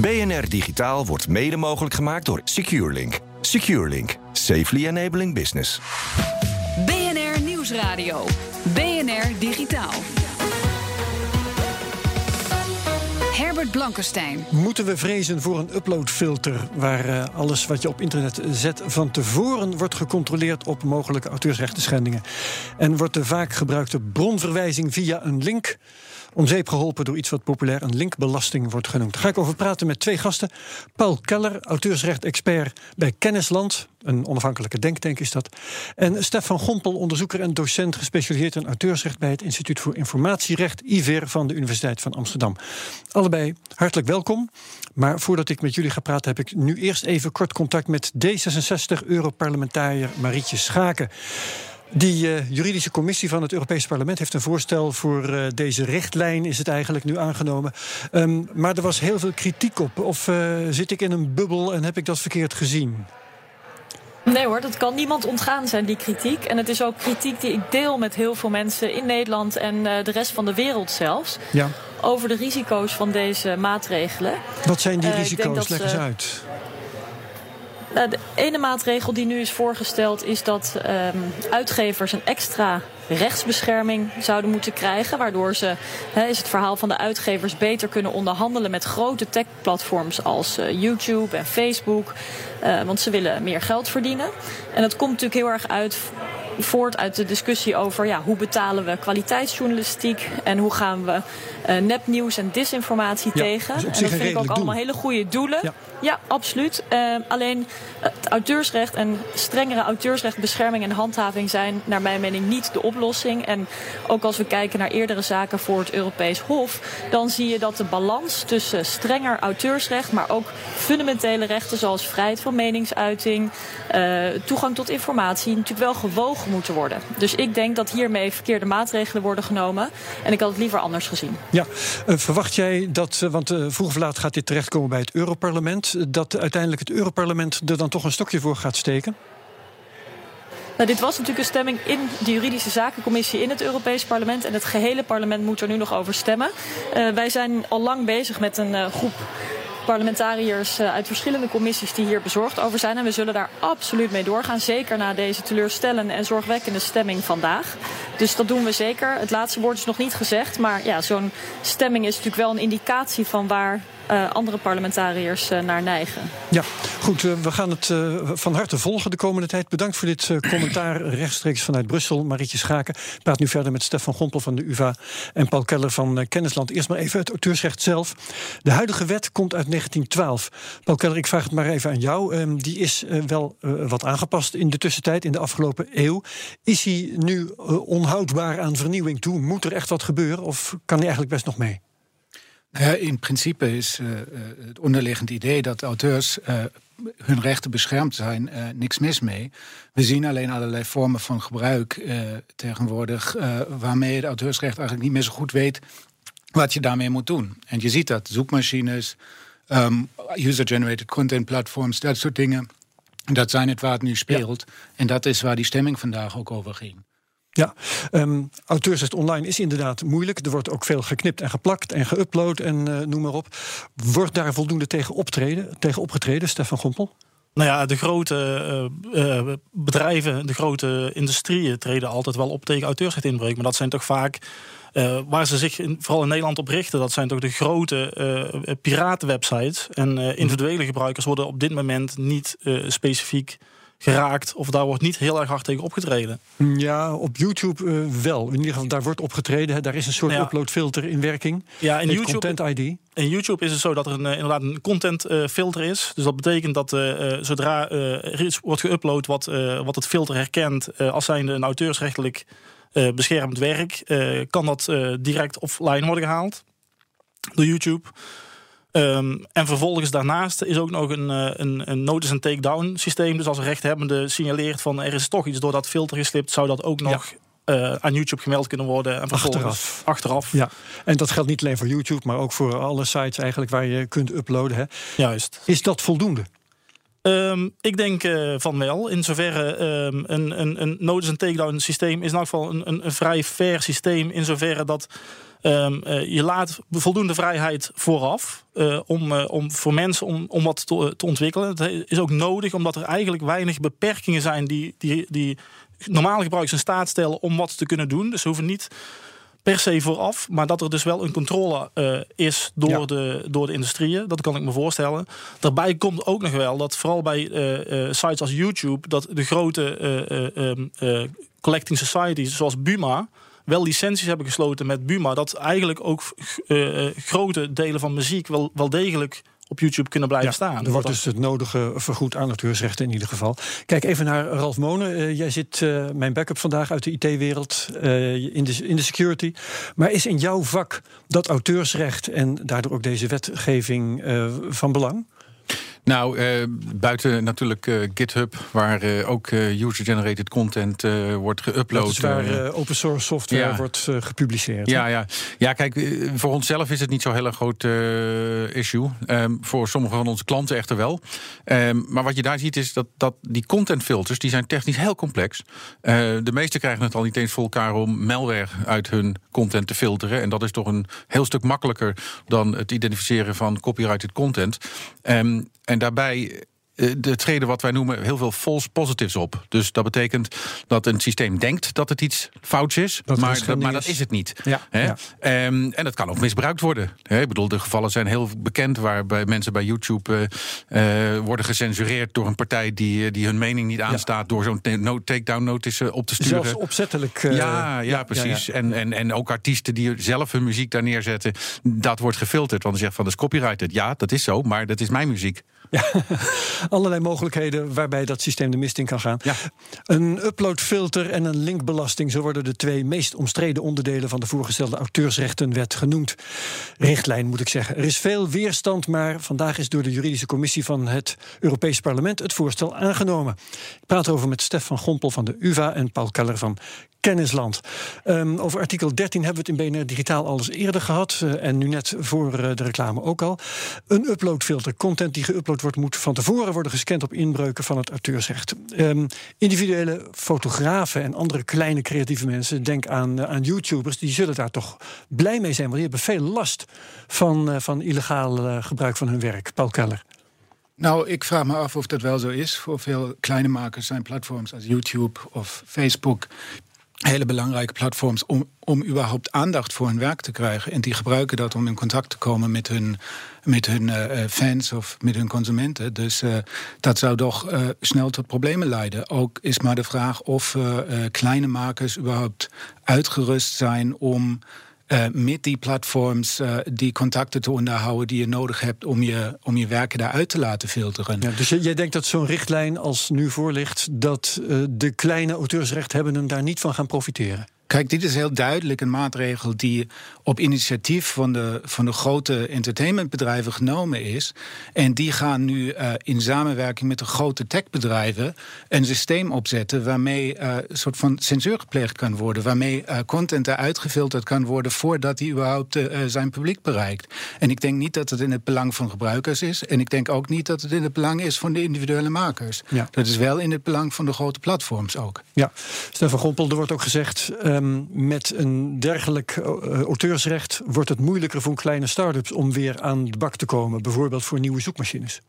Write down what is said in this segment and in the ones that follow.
BNR Digitaal wordt mede mogelijk gemaakt door SecureLink. SecureLink. Safely enabling business. BNR Nieuwsradio. BNR Digitaal. Herbert Blankenstein. Moeten we vrezen voor een uploadfilter waar uh, alles wat je op internet zet van tevoren wordt gecontroleerd op mogelijke auteursrechten schendingen? En wordt de vaak gebruikte bronverwijzing via een link om zeep geholpen door iets wat populair een linkbelasting wordt genoemd. Daar ga ik over praten met twee gasten. Paul Keller, auteursrecht-expert bij Kennisland. Een onafhankelijke denktank is dat. En Stefan Gompel, onderzoeker en docent gespecialiseerd in auteursrecht bij het Instituut voor Informatierecht, IVER van de Universiteit van Amsterdam. Allebei hartelijk welkom. Maar voordat ik met jullie ga praten, heb ik nu eerst even kort contact met D66-Europarlementariër Marietje Schaken. Die uh, juridische commissie van het Europees Parlement heeft een voorstel voor uh, deze richtlijn, is het eigenlijk nu aangenomen. Um, maar er was heel veel kritiek op. Of uh, zit ik in een bubbel en heb ik dat verkeerd gezien? Nee hoor, dat kan niemand ontgaan zijn, die kritiek. En het is ook kritiek die ik deel met heel veel mensen in Nederland en de rest van de wereld zelfs. Ja. Over de risico's van deze maatregelen. Wat zijn die risico's? Leg eens uit. Nou, de ene maatregel die nu is voorgesteld is dat um, uitgevers een extra rechtsbescherming zouden moeten krijgen. Waardoor ze, he, is het verhaal van de uitgevers, beter kunnen onderhandelen met grote tech-platforms als uh, YouTube en Facebook. Uh, want ze willen meer geld verdienen. En dat komt natuurlijk heel erg uit voort uit de discussie over ja, hoe betalen we kwaliteitsjournalistiek en hoe gaan we uh, nepnieuws en disinformatie ja, tegen. Dus en dat vind ik ook allemaal hele goede doelen. Ja, ja absoluut. Uh, alleen het auteursrecht en strengere auteursrechtbescherming en handhaving zijn naar mijn mening niet de oplossing. En ook als we kijken naar eerdere zaken voor het Europees Hof, dan zie je dat de balans tussen strenger auteursrecht, maar ook fundamentele rechten zoals vrijheid van meningsuiting, uh, toegang tot informatie, natuurlijk wel gewogen moeten worden. Dus ik denk dat hiermee verkeerde maatregelen worden genomen. En ik had het liever anders gezien. Ja, uh, verwacht jij dat, uh, want vroeg of laat gaat dit terechtkomen bij het Europarlement, dat uiteindelijk het Europarlement er dan toch een stokje voor gaat steken? Nou, dit was natuurlijk een stemming in de juridische zakencommissie in het Europees Parlement. En het gehele parlement moet er nu nog over stemmen. wij zijn al lang bezig met een groep parlementariërs uit verschillende commissies die hier bezorgd over zijn. En we zullen daar absoluut mee doorgaan. Zeker na deze teleurstellende en zorgwekkende stemming vandaag. Dus dat doen we zeker. Het laatste woord is nog niet gezegd. Maar ja, zo'n stemming is natuurlijk wel een indicatie van waar uh, andere parlementariërs uh, naar neigen. Ja, goed. Uh, we gaan het van harte volgen de komende tijd. Bedankt voor dit commentaar rechtstreeks vanuit Brussel. Marietje Schaken praat nu verder met Stefan Gompel van de UvA en Paul Keller van Kennisland. Eerst maar even het auteursrecht zelf. De huidige wet komt uit 1912. Paul Keller, ik vraag het maar even aan jou. Um, die is wel wat aangepast in de tussentijd, in de afgelopen eeuw. Is hij nu onhoudbaar aan vernieuwing toe? Moet er echt wat gebeuren of kan hij eigenlijk best nog mee? Ja, in principe is uh, het onderliggend idee dat auteurs uh, hun rechten beschermd zijn, uh, niks mis mee. We zien alleen allerlei vormen van gebruik tegenwoordig, waarmee het auteursrecht eigenlijk niet meer zo goed weet wat je daarmee moet doen. En je ziet dat zoekmachines, um, user-generated content platforms, dat soort dingen. Dat zijn het waar het nu speelt. Ja. En dat is waar die stemming vandaag ook over ging. Ja, um, auteursrecht online is inderdaad moeilijk. Er wordt ook veel geknipt en geplakt en geüpload en uh, noem maar op. Wordt daar voldoende tegen, optreden, tegen opgetreden, Stefan Gompel? Nou ja, de grote uh, uh, bedrijven, de grote industrieën treden altijd wel op tegen auteursrechtinbreuk. Maar dat zijn toch vaak uh, waar ze zich in, vooral in Nederland op richten. Dat zijn toch de grote uh, piratenwebsites. En uh, individuele gebruikers worden op dit moment niet specifiek geraakt. Of daar wordt niet heel erg hard tegen opgetreden. Ja, op YouTube uh, wel. In ieder geval, daar wordt opgetreden. Daar is een soort ja. uploadfilter in werking. Ja, in YouTube, Content ID. In YouTube is het zo dat er een, inderdaad een content uh, filter is. Dus dat betekent dat uh, zodra er iets wordt geüpload wat, wat het filter herkent... als zijnde een auteursrechtelijk beschermd werk... kan dat direct offline worden gehaald door YouTube... Ehm, en vervolgens daarnaast is ook nog een, eh, een, een notice en takedown systeem. Dus als een rechthebbende signaleert van er is toch iets door dat filter geslipt, zou dat ook nog uh, aan YouTube gemeld kunnen worden. En vervolgens Achteraf. achteraf. Ja, en dat geldt niet alleen voor YouTube, maar ook voor alle sites eigenlijk waar je kunt uploaden. Hè. Juist. Is dat voldoende? Ehm, ik denk uh, van wel. In zoverre um, een, een, een notice en takedown systeem is in elk geval een, een, een vrij fair systeem. In zoverre dat um, uh, je laat voldoende vrijheid vooraf uh, om, om voor mensen om, om wat te, te, ontwikkelen. Het is ook nodig omdat er eigenlijk weinig beperkingen zijn die, die, die normale gebruikers in staat stellen om wat te kunnen doen. Dus ze hoeven niet per se vooraf, maar dat er dus wel een controle uh, is door, ja. de, door de industrieën. Dat kan ik me voorstellen. Daarbij komt ook nog wel dat vooral bij uh, uh, sites als YouTube, dat de grote um, collecting societies zoals Buma wel licenties hebben gesloten met Buma, dat eigenlijk ook grote delen van muziek wel, wel degelijk op YouTube kunnen blijven ja, staan. Er wordt dus het nodige vergoed aan auteursrechten in ieder geval. Kijk even naar Ralf Monen. Uh, jij zit uh, mijn backup vandaag uit de IT-wereld uh, in, de, in de security. Maar is in jouw vak dat auteursrecht en daardoor ook deze wetgeving van belang? Nou, uh, buiten natuurlijk uh, GitHub, waar uh, ook user-generated content wordt geüpload. Is waar open source software ja. wordt gepubliceerd. Ja, ja. ja, kijk, voor onszelf is het niet zo'n hele groot issue. Um, voor sommige van onze klanten echter wel. Um, maar wat je daar ziet is dat, dat die contentfilters, die zijn technisch heel complex. de meesten krijgen het al niet eens voor elkaar om malware uit hun content te filteren. En dat is toch een heel stuk makkelijker dan het identificeren van copyrighted content. Um, en daarbij de treden wat wij noemen heel veel false positives op. Dus dat betekent dat een systeem denkt dat het iets fouts is, dat maar, dat, maar dat is het niet. Ja, Hè? ja. Um, en dat kan ook misbruikt worden. Hè? Ik bedoel, de gevallen zijn heel bekend waarbij mensen bij YouTube uh, uh, worden gecensureerd door een partij die, die hun mening niet aanstaat, door zo'n no takedown notice op te sturen. Zelfs opzettelijk. Uh, ja, ja, precies. En, en, en ook artiesten die zelf hun muziek daar neerzetten, dat wordt gefilterd. Want ze zegt van dat is copyrighted. Ja, dat is zo, maar dat is mijn muziek. Ja, allerlei mogelijkheden waarbij dat systeem de mist in kan gaan. Ja. Een uploadfilter en een linkbelasting, zo worden de twee meest omstreden onderdelen van de voorgestelde auteursrechtenwet genoemd. Richtlijn moet ik zeggen. Er is veel weerstand, maar vandaag is door de juridische commissie van het Europees Parlement het voorstel aangenomen. Ik praat over met Stef van Gompel van de UVA en Paul Keller van Kennisland. Um, over artikel 13 hebben we het in BNR Digitaal al eens eerder gehad. Uh, en nu net voor uh, de reclame ook al. Een uploadfilter. Content die geüpload wordt, moet van tevoren worden gescand op inbreuken van het auteursrecht. Um, individuele fotografen en andere kleine creatieve mensen, denk aan, uh, aan YouTubers, die zullen daar toch blij mee zijn. Want die hebben veel last van, van illegaal gebruik van hun werk. Paul Keller. Nou, ik vraag me af of dat wel zo is. Voor veel kleine makers zijn platforms als YouTube of Facebook hele belangrijke platforms om, om überhaupt aandacht voor hun werk te krijgen. En die gebruiken dat om in contact te komen met hun, met hun uh, fans of met hun consumenten. Dus uh, dat zou toch snel tot problemen leiden. Ook is maar de vraag of kleine makers überhaupt uitgerust zijn om. Uh, met die platforms uh, die contacten te onderhouden die je nodig hebt om je, om je werken daaruit te laten filteren. Ja, dus jij denkt dat zo'n richtlijn als nu voor ligt, dat uh, de kleine auteursrechthebbenden daar niet van gaan profiteren? Kijk, dit is heel duidelijk een maatregel die op initiatief van de, van de grote entertainmentbedrijven genomen is. En die gaan nu uh, in samenwerking met de grote techbedrijven een systeem opzetten waarmee uh, een soort van censuur gepleegd kan worden. Waarmee uh, content eruit gefilterd kan worden voordat hij überhaupt zijn publiek bereikt. En ik denk niet dat het in het belang van gebruikers is. En ik denk ook niet dat het in het belang is van de individuele makers. Ja. Dat is wel in het belang van de grote platforms ook. Ja, Stefan Gompel, er wordt ook gezegd um, met een dergelijk auteursrecht wordt het moeilijker voor kleine start-ups om weer aan de bak te komen, bijvoorbeeld voor nieuwe zoekmachines.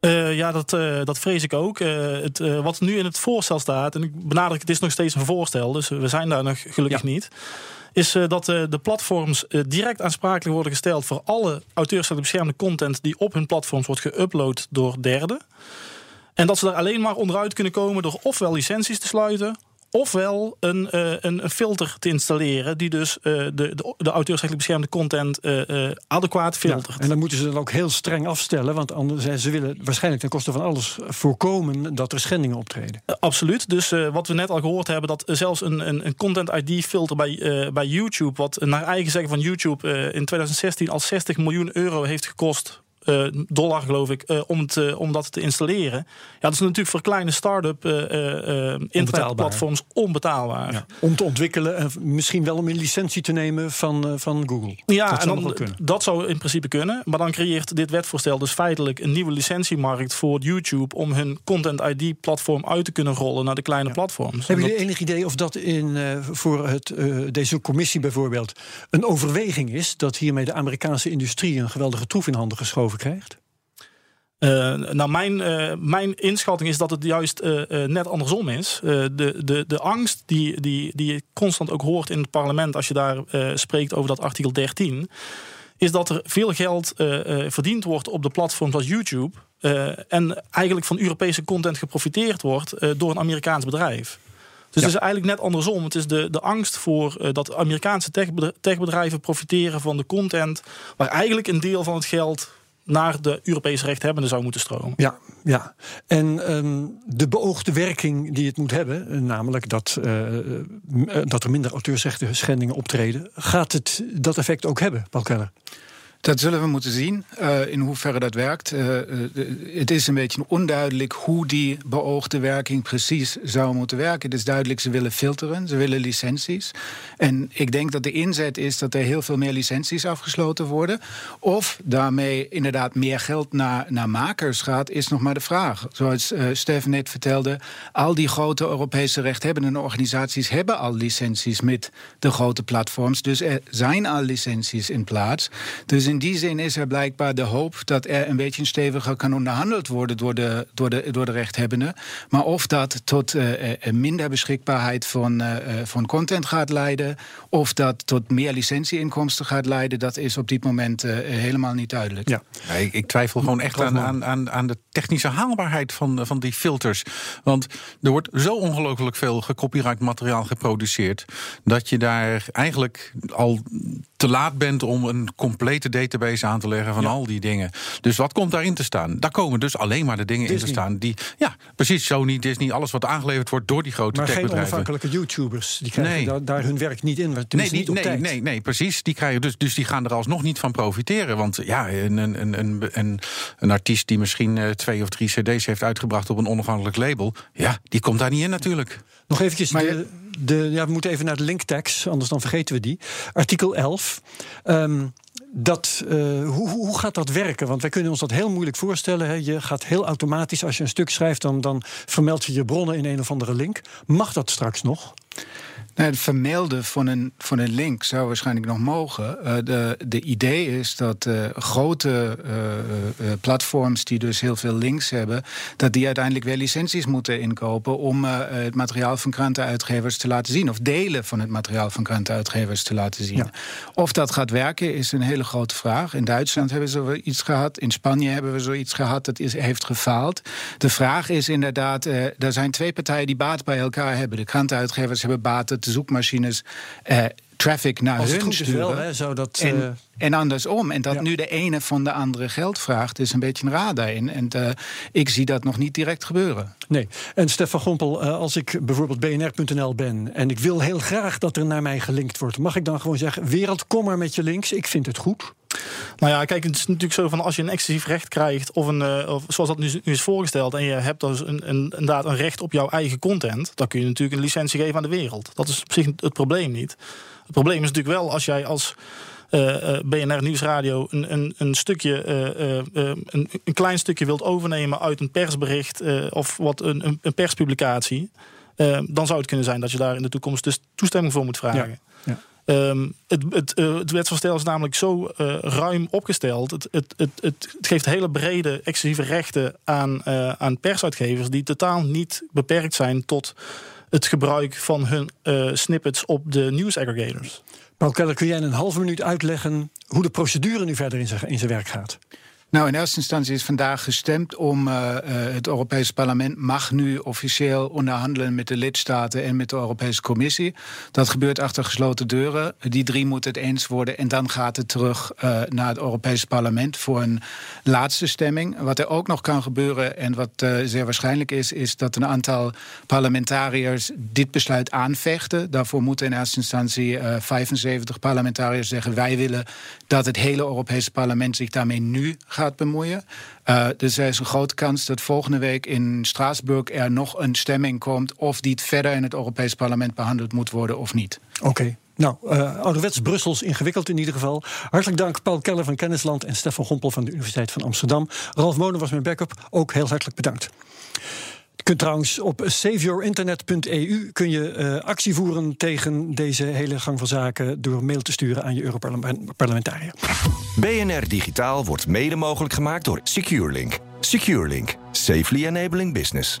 Uh, ja, dat, uh, dat vrees ik ook. Uh, het, wat nu in het voorstel staat, en ik benadruk, het is nog steeds een voorstel, dus we zijn daar nog gelukkig ja. niet. Is dat de platforms direct aansprakelijk worden gesteld voor alle auteursrecht beschermde content die op hun platforms wordt geüpload door derden. En dat ze daar alleen maar onderuit kunnen komen door ofwel licenties te sluiten, ofwel een, uh, een, een, filter te installeren die dus uh, de, de, de auteursrechtelijk beschermde content uh, adequaat filtert. Ja, en dan moeten ze dan ook heel streng afstellen, want anders ze willen waarschijnlijk ten koste van alles voorkomen dat er schendingen optreden. absoluut. Dus wat we net al gehoord hebben, dat zelfs een, een, een content ID filter bij, bij YouTube, wat naar eigen zeggen van YouTube in 2016 al 60 miljoen euro heeft gekost uh, dollar, geloof ik, uh, om, te, om dat te installeren. Ja, dat is natuurlijk voor kleine start-up uh, internetplatforms onbetaalbaar. Ja. Om te ontwikkelen en misschien wel om een licentie te nemen van, van Google. Ja, dat zou, en dan, dat zou in principe kunnen. Maar dan creëert dit wetvoorstel dus feitelijk een nieuwe licentiemarkt voor YouTube om hun Content ID-platform uit te kunnen rollen naar de kleine ja. platforms. Hebben jullie enig idee of dat in, voor het, deze commissie bijvoorbeeld een overweging is dat hiermee de Amerikaanse industrie een geweldige troef in handen geschoven krijgt? Uh, nou, mijn, uh, mijn inschatting is dat het juist uh, net andersom is. de, de, de angst die, die, die je constant ook hoort in het parlement als je daar spreekt over dat artikel 13, is dat er veel geld verdiend wordt op de platforms als YouTube. en eigenlijk van Europese content geprofiteerd wordt door een Amerikaans bedrijf. Dus het is eigenlijk net andersom. Het is de, de angst voor dat Amerikaanse techbedrijven profiteren van de content, waar eigenlijk een deel van het geld naar de Europese rechthebbenden zou moeten stromen. Ja, ja. en um, de beoogde werking die het moet hebben, eh, namelijk dat, uh, dat er minder auteursrechten schendingen optreden, gaat het dat effect ook hebben, Paul Keller? Dat zullen we moeten zien, uh, in hoeverre dat werkt. Uh, het is een beetje onduidelijk hoe die beoogde werking precies zou moeten werken. Het is duidelijk, ze willen filteren, ze willen licenties. En ik denk dat de inzet is dat er heel veel meer licenties afgesloten worden. Of daarmee inderdaad meer geld naar, naar makers gaat, is nog maar de vraag. Zoals Steven net vertelde, al die grote Europese rechthebbende organisaties hebben al licenties met de grote platforms. Dus er zijn al licenties in plaats. Dus in in die zin is er blijkbaar de hoop dat er een beetje steviger kan onderhandeld worden door de, door de, door de rechthebbenden. Maar of dat tot uh, een minder beschikbaarheid van, uh, van content gaat leiden, of dat tot meer licentieinkomsten gaat leiden, dat is op dit moment uh, helemaal niet duidelijk. Ja. ik, ik, twijfel gewoon echt aan, aan, aan, aan de technische haalbaarheid van, van die filters. Want er wordt zo ongelooflijk veel gecopyright materiaal geproduceerd, dat je daar eigenlijk al te laat bent om een complete database aan te leggen van al die dingen. Dus wat komt daarin te staan? Daar komen dus alleen maar de dingen in te staan die. Ja, precies. Sony, Disney, alles wat aangeleverd wordt door die grote maar techbedrijven. Maar geen onafhankelijke YouTubers. Die krijgen nee. daar, daar, hun werk niet in. Nee, niet op nee, tijd. nee, nee, precies. Die krijgen dus, dus die gaan er alsnog niet van profiteren. Want ja, een, een, een, een, een artiest die misschien uh, twee of drie CD's heeft uitgebracht op een onafhankelijk label. Ja, die komt daar niet in natuurlijk. Nog eventjes. Maar, de, de, ja, we moeten even naar de linktax, anders dan vergeten we die. Artikel 11. Um, dat, uh, hoe, hoe gaat dat werken? Want wij kunnen ons dat heel moeilijk voorstellen. Hè. Je gaat heel automatisch, als je een stuk schrijft, dan, dan vermeld je je bronnen in een of andere link. Mag dat straks nog? Nou, het vermelden van een, van een link zou waarschijnlijk nog mogen. Uh, de, de idee is dat uh, grote uh, platforms die dus heel veel links hebben, dat die uiteindelijk weer licenties moeten inkopen om het materiaal van krantenuitgevers te laten zien. Of delen van het materiaal van krantenuitgevers te laten zien. Ja. Of dat gaat werken is een hele grote vraag. In Duitsland hebben we zoiets gehad. In Spanje hebben we zoiets gehad. Dat is, heeft gefaald. De vraag is inderdaad, er zijn twee partijen die baat bij elkaar hebben. De krantenuitgevers hebben baat de zoekmachines uh, traffic naar Als hun sturen. Wel, hè, en, uh, en andersom. En dat ja. nu de ene van de andere geld vraagt, is een beetje een radar in. En uh, ik zie dat nog niet direct gebeuren. Nee. En Stefan Gompel, als ik bijvoorbeeld bnr.nl ben en ik wil heel graag dat er naar mij gelinkt wordt, mag ik dan gewoon zeggen: wereld, kom maar met je links. Ik vind het goed. Nou ja, kijk, het is natuurlijk zo van als je een exclusief recht krijgt, of, een, uh, of zoals dat nu, nu, is voorgesteld, en je hebt dus een, een, inderdaad een recht op jouw eigen content, dan kun je natuurlijk een licentie geven aan de wereld. Dat is op zich het probleem niet. Het probleem is natuurlijk wel als jij als uh, uh, BNR Nieuwsradio een, een, een stukje, een, een, klein stukje wilt overnemen uit een persbericht of wat een, een perspublicatie, dan zou het kunnen zijn dat je daar in de toekomst dus toestemming voor moet vragen. Ja. Um, het, uh, het wetsvoorstel is namelijk zo uh, ruim opgesteld. Het, het, geeft hele brede exclusieve rechten aan, uh, aan persuitgevers die totaal niet beperkt zijn tot het gebruik van hun snippets op de nieuwsaggregators. Paul Keller, kun jij in een halve minuut uitleggen hoe de procedure nu verder in zijn werk gaat? Nou, in eerste instantie is vandaag gestemd om uh, het Europese parlement mag nu officieel onderhandelen met de lidstaten en met de Europese Commissie. Dat gebeurt achter gesloten deuren. Die drie moeten het eens worden en dan gaat het terug uh, naar het Europese parlement voor een laatste stemming. Wat er ook nog kan gebeuren en wat zeer waarschijnlijk is, is dat een aantal parlementariërs dit besluit aanvechten. Daarvoor moeten in eerste instantie 75 parlementariërs zeggen: wij willen dat het hele Europese parlement zich daarmee nu gaat bemoeien. Dus er is een grote kans dat volgende week in Straatsburg er nog een stemming komt of die verder in het Europees Parlement behandeld moet worden of niet. Oké. Nou, uh, ouderwets Brussels ingewikkeld in ieder geval. Hartelijk dank Paul Keller van Kennisland en Stefan Gompel van de Universiteit van Amsterdam. Ralf Monen was mijn backup. Ook heel hartelijk bedankt. Kunt trouwens op saveyourinternet.eu kun je uh, actie voeren tegen deze hele gang van zaken door mail te sturen aan je Europarlementariër. BNR Digitaal wordt mede mogelijk gemaakt door SecureLink. SecureLink, safely enabling business.